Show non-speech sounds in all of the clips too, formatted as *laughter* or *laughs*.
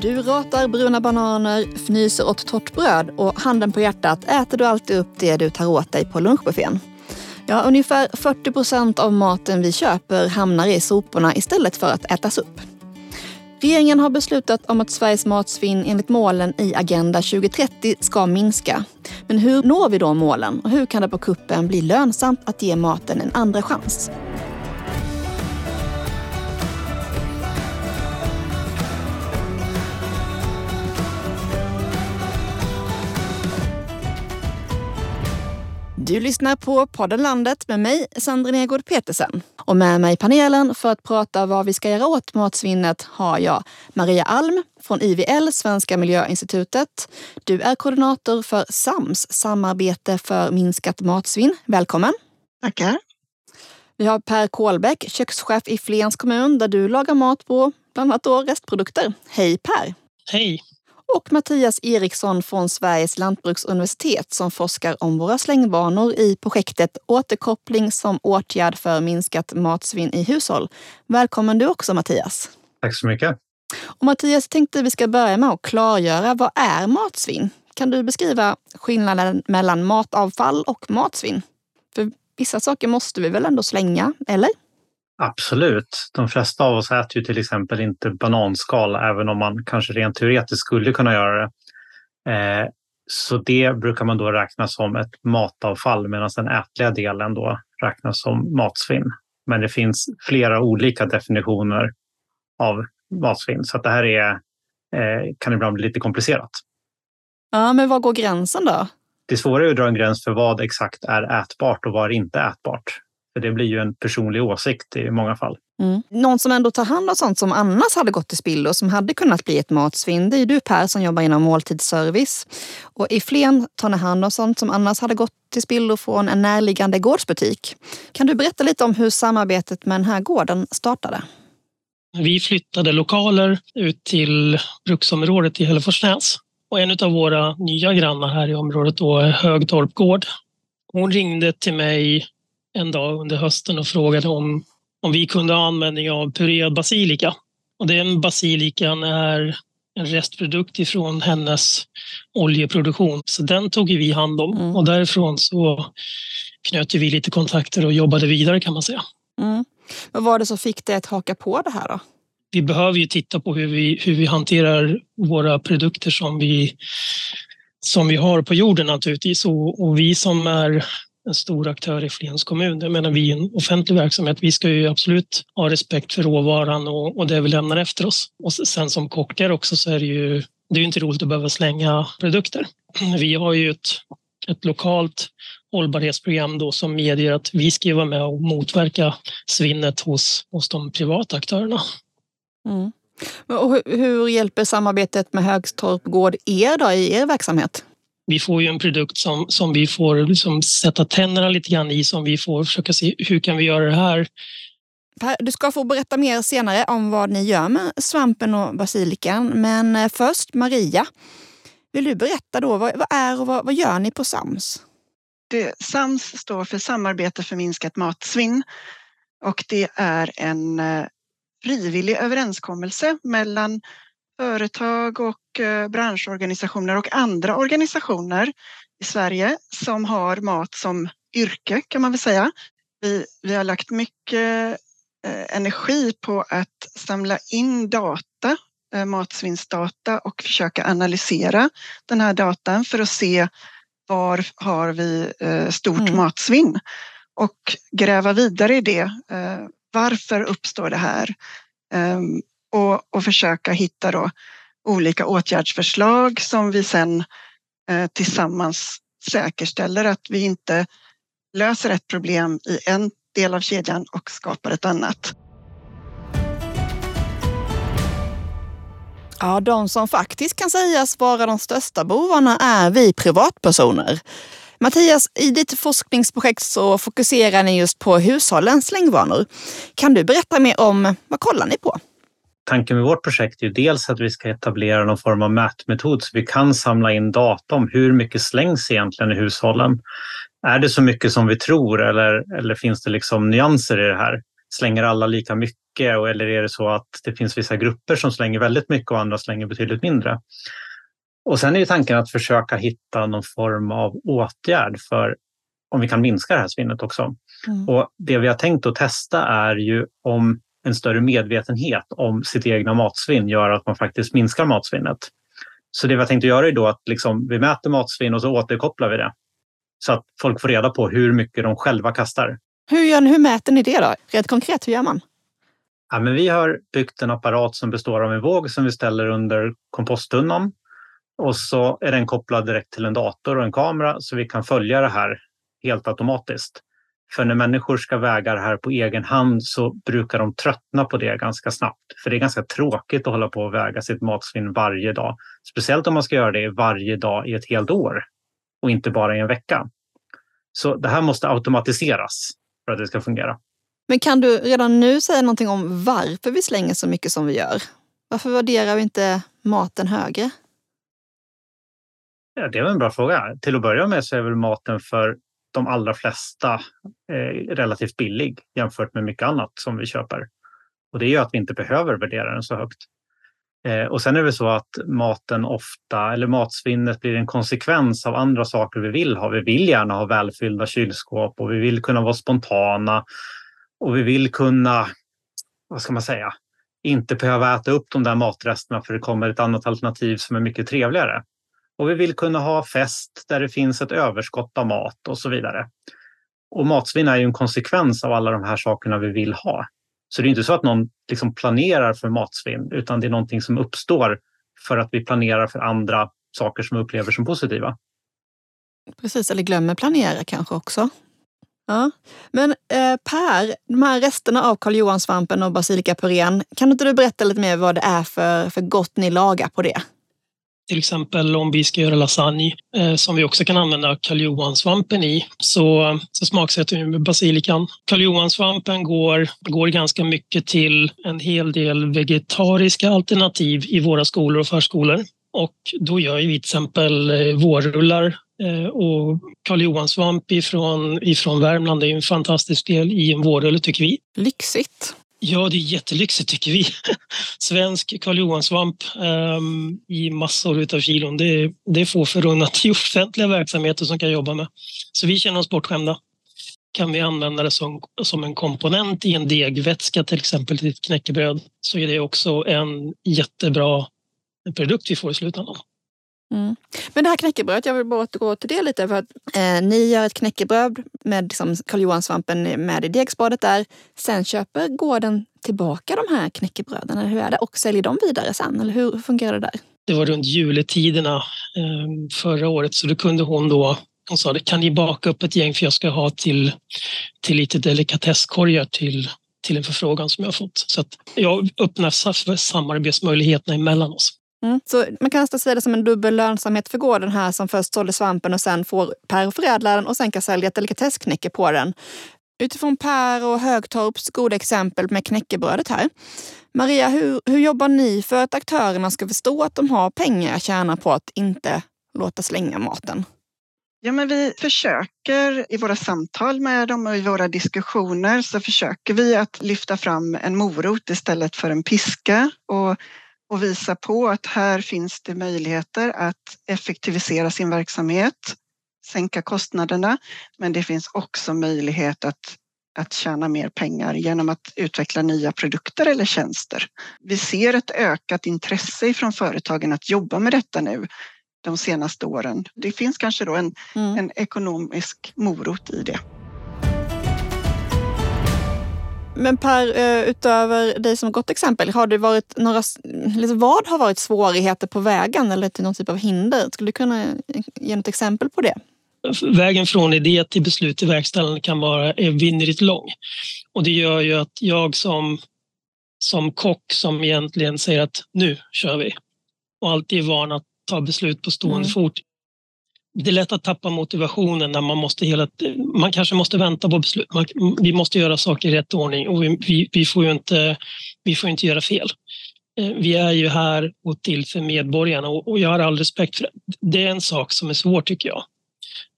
Du ratar bruna bananer, fnyser åt torrt bröd och handen på hjärtat äter du alltid upp det du tar åt dig på lunchbuffén. Ja, ungefär 40 procent av maten vi köper hamnar i soporna istället för att ätas upp. Regeringen har beslutat om att Sveriges matsvinn enligt målen i Agenda 2030 ska minska. Men hur når vi då målen och hur kan det på kuppen bli lönsamt att ge maten en andra chans? Du lyssnar på podden Landet med mig, Sandra Negård Petersen. Och med mig i panelen för att prata vad vi ska göra åt matsvinnet har jag Maria Alm från IVL, Svenska Miljöinstitutet. Du är koordinator för SAMS, Samarbete för minskat matsvinn. Välkommen! Tackar! Vi har Per Kålbäck, kökschef i Flens kommun där du lagar mat på bland annat då restprodukter. Hej Per! Hej! Och Mattias Eriksson från Sveriges lantbruksuniversitet som forskar om våra slängvanor i projektet Återkoppling som åtgärd för minskat matsvinn i hushåll. Välkommen du också Mattias. Tack så mycket. Och Mattias, tänkte vi ska börja med att klargöra vad är matsvinn? Kan du beskriva skillnaden mellan matavfall och matsvinn? För vissa saker måste vi väl ändå slänga, eller? Absolut. De flesta av oss äter ju till exempel inte bananskal, även om man kanske rent teoretiskt skulle kunna göra det. Eh, så det brukar man då räkna som ett matavfall medan den ätliga delen då räknas som matsvinn. Men det finns flera olika definitioner av matsvinn så att det här är, eh, kan ibland bli lite komplicerat. Ja, men var går gränsen då? Det svåra är att dra en gräns för vad exakt är ätbart och vad är inte ätbart. För det blir ju en personlig åsikt i många fall. Mm. Någon som ändå tar hand om sånt som annars hade gått till spillo och som hade kunnat bli ett matsvinn, det är du Per som jobbar inom måltidsservice. Och i Flen tar ni hand om sånt som annars hade gått till spillo från en närliggande gårdsbutik. Kan du berätta lite om hur samarbetet med den här gården startade? Vi flyttade lokaler ut till bruksområdet i Hälleforsnäs. Och en av våra nya grannar här i området då är Högtorp gård. Hon ringde till mig en dag under hösten och frågade om, om vi kunde ha användning av purerad basilika. Och den basilikan är en restprodukt ifrån hennes oljeproduktion. Så den tog vi hand om mm. och därifrån så knöt vi lite kontakter och jobbade vidare kan man säga. Mm. Vad var det som fick dig att haka på det här då? Vi behöver ju titta på hur vi, hur vi hanterar våra produkter som vi, som vi har på jorden naturligtvis. Och, och vi som är en stor aktör i Flens kommun. Jag menar, vi är en offentlig verksamhet. Vi ska ju absolut ha respekt för råvaran och, och det vi lämnar efter oss. Och sen som kockar också så är det ju det är inte roligt att behöva slänga produkter. *clears throat* Vi har ju ett, ett lokalt hållbarhetsprogram då som medger att vi ska vara med och motverka svinnet hos, hos de privata aktörerna. Mm. Och hur, hur hjälper samarbetet med Högstorp Gård er då i er verksamhet? Vi får ju en produkt som, som vi får liksom sätta tänderna lite grann i, som vi får försöka se hur kan vi göra det här. Du ska få berätta mer senare om vad ni gör med svampen och basilikan. Men eh, först Maria, vill du berätta då vad, vad är och vad, vad gör ni på SAMS? Det, SAMS står för Samarbete för minskat matsvinn och det är en eh, frivillig överenskommelse mellan företag och eh, branschorganisationer och andra organisationer i Sverige som har mat som yrke kan man väl säga. Vi, vi har lagt mycket eh, energi på att samla in data, eh, matsvinnsdata och försöka analysera den här datan för att se var har vi stort mm. matsvinn och gräva vidare i det. Varför uppstår det här? Och, och försöka hitta då olika åtgärdsförslag som vi sen eh, tillsammans säkerställer att vi inte löser ett problem i en del av kedjan och skapar ett annat. Ja, de som faktiskt kan sägas vara de största bovarna är vi privatpersoner. Mattias, i ditt forskningsprojekt så fokuserar ni just på hushållens slängvanor. Kan du berätta mer om vad kollar ni på? Tanken med vårt projekt är dels att vi ska etablera någon form av mätmetod så vi kan samla in data om hur mycket slängs egentligen i hushållen. Är det så mycket som vi tror eller, eller finns det liksom nyanser i det här? slänger alla lika mycket eller är det så att det finns vissa grupper som slänger väldigt mycket och andra slänger betydligt mindre? Och sen är ju tanken att försöka hitta någon form av åtgärd för om vi kan minska det här svinnet också. Mm. Och det vi har tänkt att testa är ju om en större medvetenhet om sitt egna matsvinn gör att man faktiskt minskar matsvinnet. Så det vi har tänkt att göra är då att liksom, vi mäter matsvinn och så återkopplar vi det. Så att folk får reda på hur mycket de själva kastar. Hur, gör, hur mäter ni det då? Rent konkret, hur gör man? Ja, men vi har byggt en apparat som består av en våg som vi ställer under komposttunnan. Och så är den kopplad direkt till en dator och en kamera så vi kan följa det här helt automatiskt. För när människor ska väga det här på egen hand så brukar de tröttna på det ganska snabbt. För det är ganska tråkigt att hålla på och väga sitt matsvinn varje dag. Speciellt om man ska göra det varje dag i ett helt år och inte bara i en vecka. Så det här måste automatiseras för att det ska fungera. Men kan du redan nu säga någonting om varför vi slänger så mycket som vi gör? Varför värderar vi inte maten högre? Ja, det är en bra fråga. Till att börja med så är väl maten för de allra flesta eh, relativt billig jämfört med mycket annat som vi köper. Och det gör att vi inte behöver värdera den så högt. Eh, och sen är det så att maten ofta, eller matsvinnet blir en konsekvens av andra saker vi vill ha. Vi vill gärna ha välfyllda kylskåp och vi vill kunna vara spontana och vi vill kunna, vad ska man säga, inte behöva äta upp de där matresterna för det kommer ett annat alternativ som är mycket trevligare. Och vi vill kunna ha fest där det finns ett överskott av mat och så vidare. Och matsvinn är ju en konsekvens av alla de här sakerna vi vill ha. Så det är inte så att någon liksom planerar för matsvinn utan det är någonting som uppstår för att vi planerar för andra saker som vi upplever som positiva. Precis, eller glömmer planera kanske också. Ja. Men eh, Per, de här resterna av Karl Johan-svampen och basilikapurén, kan inte du berätta lite mer vad det är för, för gott ni lagar på det? Till exempel om vi ska göra lasagne eh, som vi också kan använda karljohansvampen i så, så smaksätter vi med basilikan. Karljohansvampen går, går ganska mycket till en hel del vegetariska alternativ i våra skolor och förskolor. Och då gör vi till exempel eh, vårrullar eh, och Karl Johansvamp ifrån, ifrån Värmland är en fantastisk del i en vårrulle tycker vi. Lyxigt! Ja, det är jättelyxigt tycker vi. *laughs* Svensk Karl Johan-svamp um, i massor av kilon. Det, det är få förunnat i *laughs* offentliga verksamheter som kan jobba med. Så vi känner oss bortskämda. Kan vi använda det som, som en komponent i en degvätska, till exempel till ett knäckebröd, så är det också en jättebra produkt vi får i slutändan. Mm. Men det här knäckebrödet, jag vill bara återgå till det lite. För att, eh, ni gör ett knäckebröd med liksom, Karl Johan-svampen med i degspadet där. Sen köper gården tillbaka de här knäckebröden, eller hur är det? Och säljer dem vidare sen, eller hur fungerar det där? Det var runt juletiderna eh, förra året, så då kunde hon då hon sa, kan ni baka upp ett gäng för jag ska ha till, till lite delikatesskorgar till, till en förfrågan som jag har fått. Så att jag öppnar för samarbetsmöjligheterna emellan oss. Mm. Så man kan nästan säga det som en dubbel lönsamhet för gården här som först sålde svampen och sen får Per förädla den och sen kan sälja ett delikatessknäcke på den. Utifrån Per och Högtorps goda exempel med knäckebrödet här. Maria, hur, hur jobbar ni för att aktörerna ska förstå att de har pengar att tjäna på att inte låta slänga maten? Ja, men vi försöker i våra samtal med dem och i våra diskussioner så försöker vi att lyfta fram en morot istället för en piska och och visa på att här finns det möjligheter att effektivisera sin verksamhet, sänka kostnaderna, men det finns också möjlighet att att tjäna mer pengar genom att utveckla nya produkter eller tjänster. Vi ser ett ökat intresse från företagen att jobba med detta nu de senaste åren. Det finns kanske då en, mm. en ekonomisk morot i det. Men Per, eh, utöver dig som gott exempel, har det varit några, liksom vad har varit svårigheter på vägen eller till någon typ av hinder? Skulle du kunna ge något exempel på det? Vägen från idé till beslut till verkställande kan vara evinnerligt lång. Och det gör ju att jag som, som kock som egentligen säger att nu kör vi och alltid är van att ta beslut på stående mm. fot det är lätt att tappa motivationen när man måste hela man kanske måste vänta på beslut. Vi måste göra saker i rätt ordning och vi, vi, får ju inte, vi får inte göra fel. Eh, vi är ju här och till för medborgarna och, jag har all respekt för det. Det är en sak som är svår tycker jag.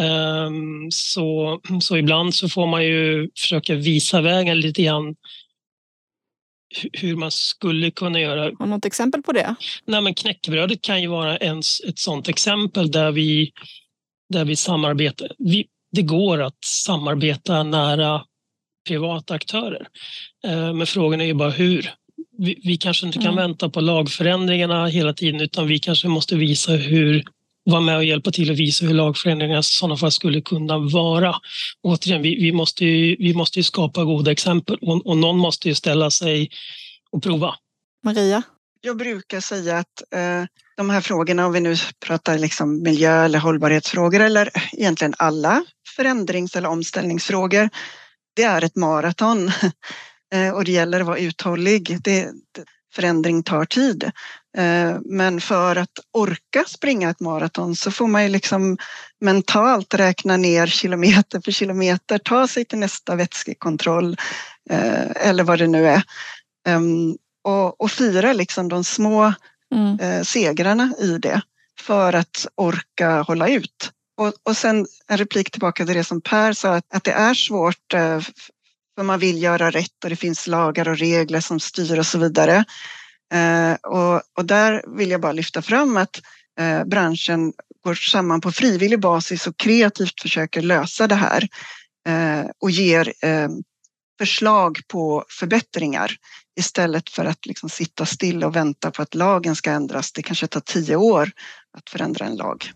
Um, så, så ibland så får man ju försöka visa vägen lite grann hur man skulle kunna göra. Har något exempel på det? Nej, men knäckebrödet kan ju vara en, ett sådant exempel där vi, där vi samarbetar. Vi, det går att samarbeta nära privata aktörer. Eh, men frågan är ju bara hur. Vi, vi kanske inte kan mm. vänta på lagförändringarna hela tiden utan vi kanske måste visa hur vara med och hjälpa till att visa hur lagförändringar i sådana fall skulle kunna vara. Återigen, vi, vi, måste, ju, vi måste ju skapa goda exempel och, och någon måste ju ställa sig och prova. Maria? Jag brukar säga att eh, de här frågorna, om vi nu pratar liksom miljö eller hållbarhetsfrågor eller egentligen alla förändrings eller omställningsfrågor, det är ett maraton. *laughs* Eh, och det gäller att vara uthållig. Det, förändring tar tid. Eh, men för att orka springa ett maraton så får man ju liksom mentalt räkna ner kilometer för kilometer, ta sig till nästa vätskekontroll eh, eller vad det nu är. Ehm, och, och fira liksom de små mm. Eh, segrarna i det för att orka hålla ut. Och, och sen en replik tillbaka till det som Per sa, att, att det är svårt eh, för man vill göra rätt och det finns lagar och regler som styr och så vidare. Eh, och, och, där vill jag bara lyfta fram att eh, branschen går samman på frivillig basis och kreativt försöker lösa det här eh, och ger eh, förslag på förbättringar istället för att liksom sitta still och vänta på att lagen ska ändras. Det kanske tar tio år att förändra en lag.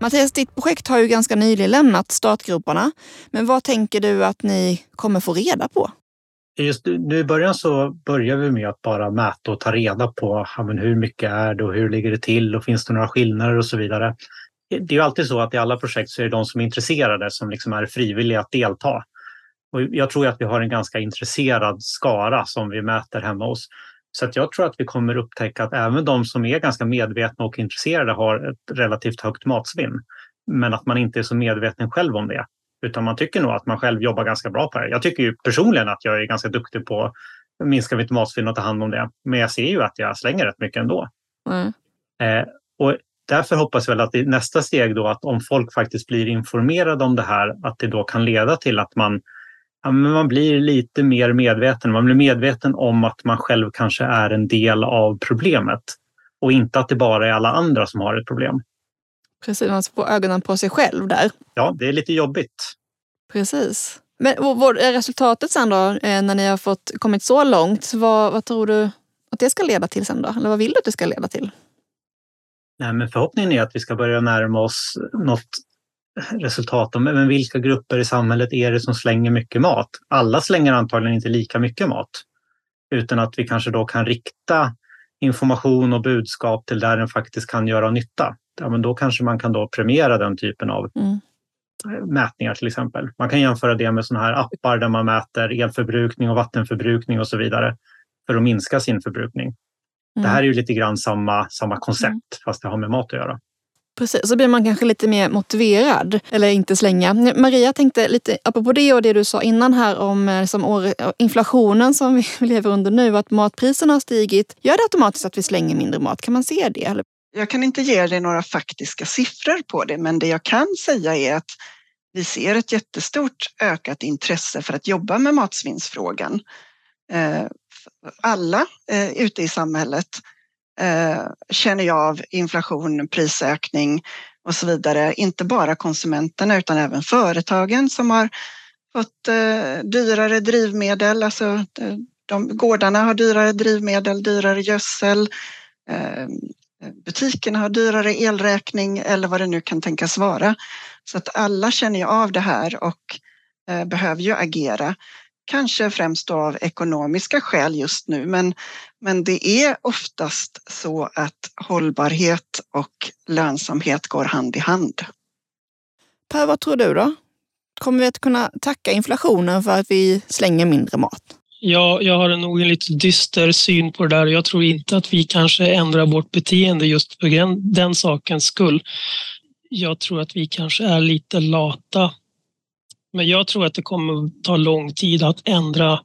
Mattias, ditt projekt har ju ganska nyligen lämnat startgroparna. Men vad tänker du att ni kommer få reda på? Just nu i början så börjar vi med att bara mäta och ta reda på ja, hur mycket är det och hur ligger det till och finns det några skillnader och så vidare. Det är ju alltid så att i alla projekt så är det de som är intresserade som liksom är frivilliga att delta. Och jag tror att vi har en ganska intresserad skara som vi mäter hemma hos. Så att jag tror att vi kommer upptäcka att även de som är ganska medvetna och intresserade har ett relativt högt matsvinn. Men att man inte är så medveten själv om det. Utan man tycker nog att man själv jobbar ganska bra på det. Jag tycker ju personligen att jag är ganska duktig på att minska mitt matsvinn och ta hand om det. Men jag ser ju att jag slänger rätt mycket ändå. Mm. Eh, och därför hoppas jag väl att i nästa steg då att om folk faktiskt blir informerade om det här, att det då kan leda till att man ja, man blir lite mer medveten. Man blir medveten om att man själv kanske är en del av problemet och inte att det bara är alla andra som har ett problem. Precis, man får ögonen på sig själv där. Ja, det är lite jobbigt. Precis. Men vad är resultatet sen då, eh, när ni har fått kommit så långt? Vad, vad tror du att det ska leda till sen då? Eller vad vill du att det ska leda till? Nej, men förhoppningen är att vi ska börja närma oss något resultat om men vilka grupper i samhället är det som slänger mycket mat? Alla slänger antagligen inte lika mycket mat. Utan att vi kanske då kan rikta information och budskap till där den faktiskt kan göra nytta. Ja, men då kanske man kan då premiera den typen av mm. mätningar till exempel. Man kan jämföra det med sådana här appar där man mäter elförbrukning och vattenförbrukning och så vidare för att minska sin förbrukning. Mm. Det här är ju lite grann samma, samma koncept mm. fast det har med mat att göra. Precis, så blir man kanske lite mer motiverad. Eller inte slänga. Maria tänkte lite apropå det och det du sa innan här om eh, som år, inflationen som vi *laughs* lever under nu, att matpriserna har stigit. Gör det automatiskt att vi slänger mindre mat? Kan man se det? Eller? Jag kan inte ge dig några faktiska siffror på det, men det jag kan säga är att vi ser ett jättestort ökat intresse för att jobba med matsvinnsfrågan. Alla eh, ute i samhället eh, känner jag av inflation, prisökning och så vidare. Inte bara konsumenterna utan även företagen som har fått eh, dyrare drivmedel. Alltså, eh, de, gårdarna har dyrare drivmedel, dyrare gödsel. Eh, butikerna har dyrare elräkning eller vad det nu kan tänkas vara. Så att alla känner ju av det här och eh, behöver ju agera. Kanske främst av ekonomiska skäl just nu, men, men det är oftast så att hållbarhet och lönsamhet går hand i hand. Per, vad tror du då? Kommer vi att kunna tacka inflationen för att vi slänger mindre mat? Ja, jag har nog en lite dyster syn på det där. Jag tror inte att vi kanske ändrar vårt beteende just för den, den sakens skull. Jag tror att vi kanske är lite lata men jag tror att det kommer ta lång tid att ändra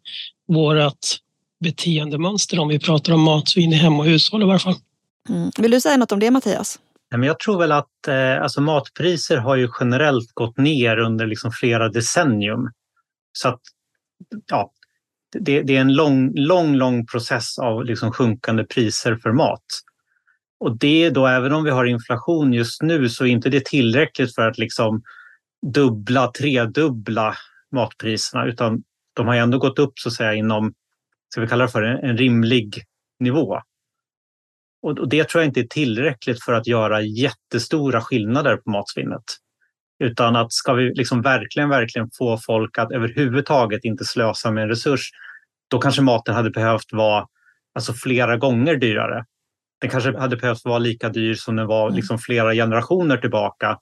vårt beteendemönster om vi pratar om matsvinn i hem och hushåll i varje fall. Mm. Vill du säga något om det Mattias? Jag tror väl att eh, alltså matpriser har ju generellt gått ner under liksom flera decennium. Så att, ja, det, det, är en lång, lång, lång process av liksom sjunkande priser för mat. Och det då, även om vi har inflation just nu, så är inte det tillräckligt för att liksom dubbla, tredubbla matpriserna, utan de har ändå gått upp så att säga inom, ska vi kalla det för en, rimlig nivå. Och, och det tror jag inte är tillräckligt för att göra jättestora skillnader på matsvinnet. Utan att ska vi liksom verkligen, verkligen få folk att överhuvudtaget inte slösa med en resurs, då kanske maten hade behövt vara alltså flera gånger dyrare. Den kanske hade behövt vara lika dyr som den var mm. liksom flera generationer tillbaka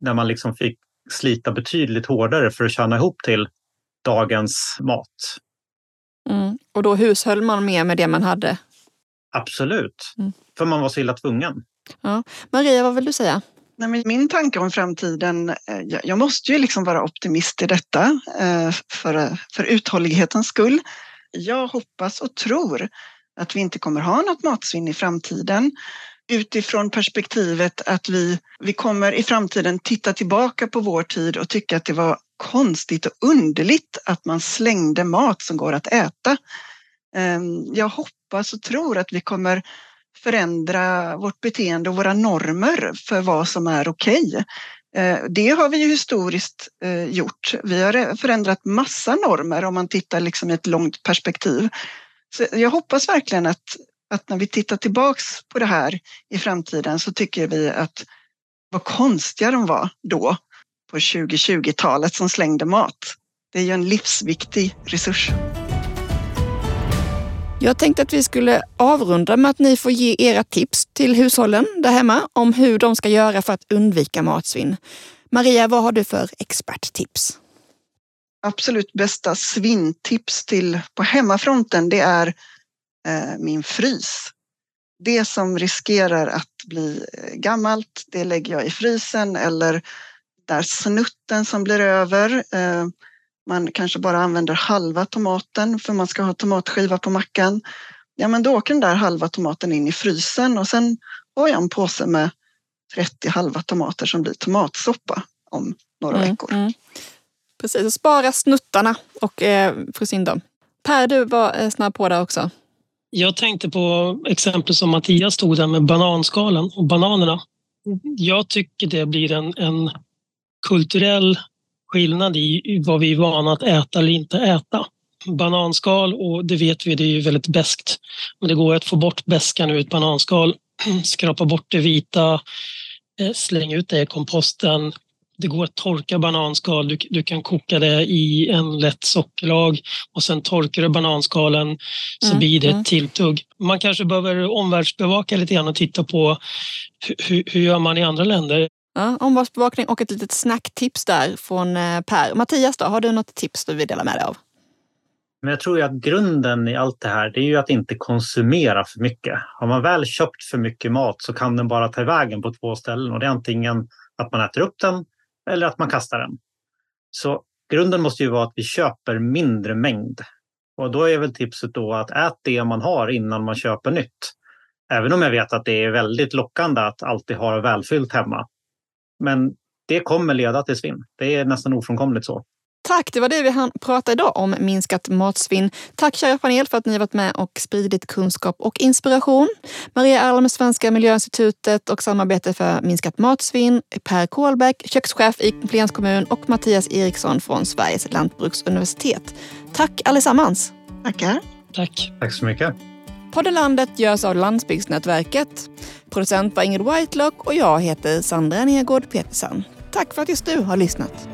när man liksom fick slita betydligt hårdare för att tjäna ihop till dagens mat. Mm. Och då hushöll man mer med det man hade? Absolut, mm. för man var så illa tvungen. Ja. Maria, vad vill du säga? Nej, min tanke om framtiden, eh, jag måste ju liksom vara optimist i detta eh, för, för uthållighetens skull. Jag hoppas och tror att vi inte kommer ha något matsvinn i framtiden utifrån perspektivet att vi, vi kommer i framtiden titta tillbaka på vår tid och tycka att det var konstigt och underligt att man slängde mat som går att äta. Ehm, jag hoppas och tror att vi kommer förändra vårt beteende och våra normer för vad som är okej. Okay. Det har vi ju historiskt eh, gjort. Vi har förändrat massa normer om man tittar liksom i ett långt perspektiv. Så jag hoppas verkligen att, att när vi tittar tillbaks på det här i framtiden så tycker vi att vad konstiga de var då på 2020-talet som slängde mat. Det är ju en livsviktig resurs. Jag tänkte att vi skulle avrunda med att ni får ge era tips till hushållen där hemma om hur de ska göra för att undvika matsvinn. Maria, vad har du för experttips? Absolut bästa svinntips till på hemmafronten, det är min frys. Det som riskerar att bli eh, gammalt, det lägger jag i frysen eller där snutten som blir över. Eh, man kanske bara använder halva tomaten för man ska ha tomatskiva på mackan. Ja, men då åker den där halva tomaten in i frysen och sen har jag en påse med 30 halva tomater som blir tomatsoppa om några mm, veckor. Mm. Precis, spara snuttarna och eh, frysa in dem. Per, du var eh, snabb på det också. Jag tänkte på exempel som Mattias tog där med bananskalen och bananerna. Jag tycker det blir en, en kulturell skillnad i vad vi är vana att äta eller inte äta. Bananskal, och det vet vi, det är ju väldigt beskt. Men det går att få bort beskan ur ett bananskal, *clears throat* skrapa bort det vita, eh, slänga ut det i komposten. Det går att torka bananskal, du, du kan koka det i en lätt sockerlag och sen torkar du bananskalen så mm, blir det ett mm. tilltugg. Man kanske behöver omvärldsbevaka lite grann och titta på hur, hur gör man i andra länder? Ja, omvärldsbevakning och ett litet snacktips där från eh, Per. Mattias, då, har du något tips du vill dela med dig av? Men jag tror ju att grunden i allt det här det är ju att inte konsumera för mycket. Har man väl köpt för mycket mat så kan den bara ta vägen på två ställen och det är antingen att man äter upp den eller att man kastar den. Så grunden måste ju vara att vi köper mindre mängd. Och då är väl tipset då att ät det man har innan man köper nytt. Även om jag vet att det är väldigt lockande att alltid ha välfyllt hemma. Men det kommer leda till svinn. Det är nästan ofrånkomligt så. Tack, det var det vi hann prata idag om, minskat matsvinn. Tack kära panel för att ni har varit med och spridit kunskap och inspiration. Maria Alm, Svenska Miljöinstitutet och Samarbete för minskat matsvinn. Per Kålbäck, kökschef i Flens kommun och Mattias Eriksson från Sveriges lantbruksuniversitet. Tack allesammans! Tackar! Tack! Tack så mycket! Podden Landet görs av Landsbygdsnätverket. Producent var Ingrid Whitelock och jag heter Sandra Nergård Petersen. Tack för att just du har lyssnat.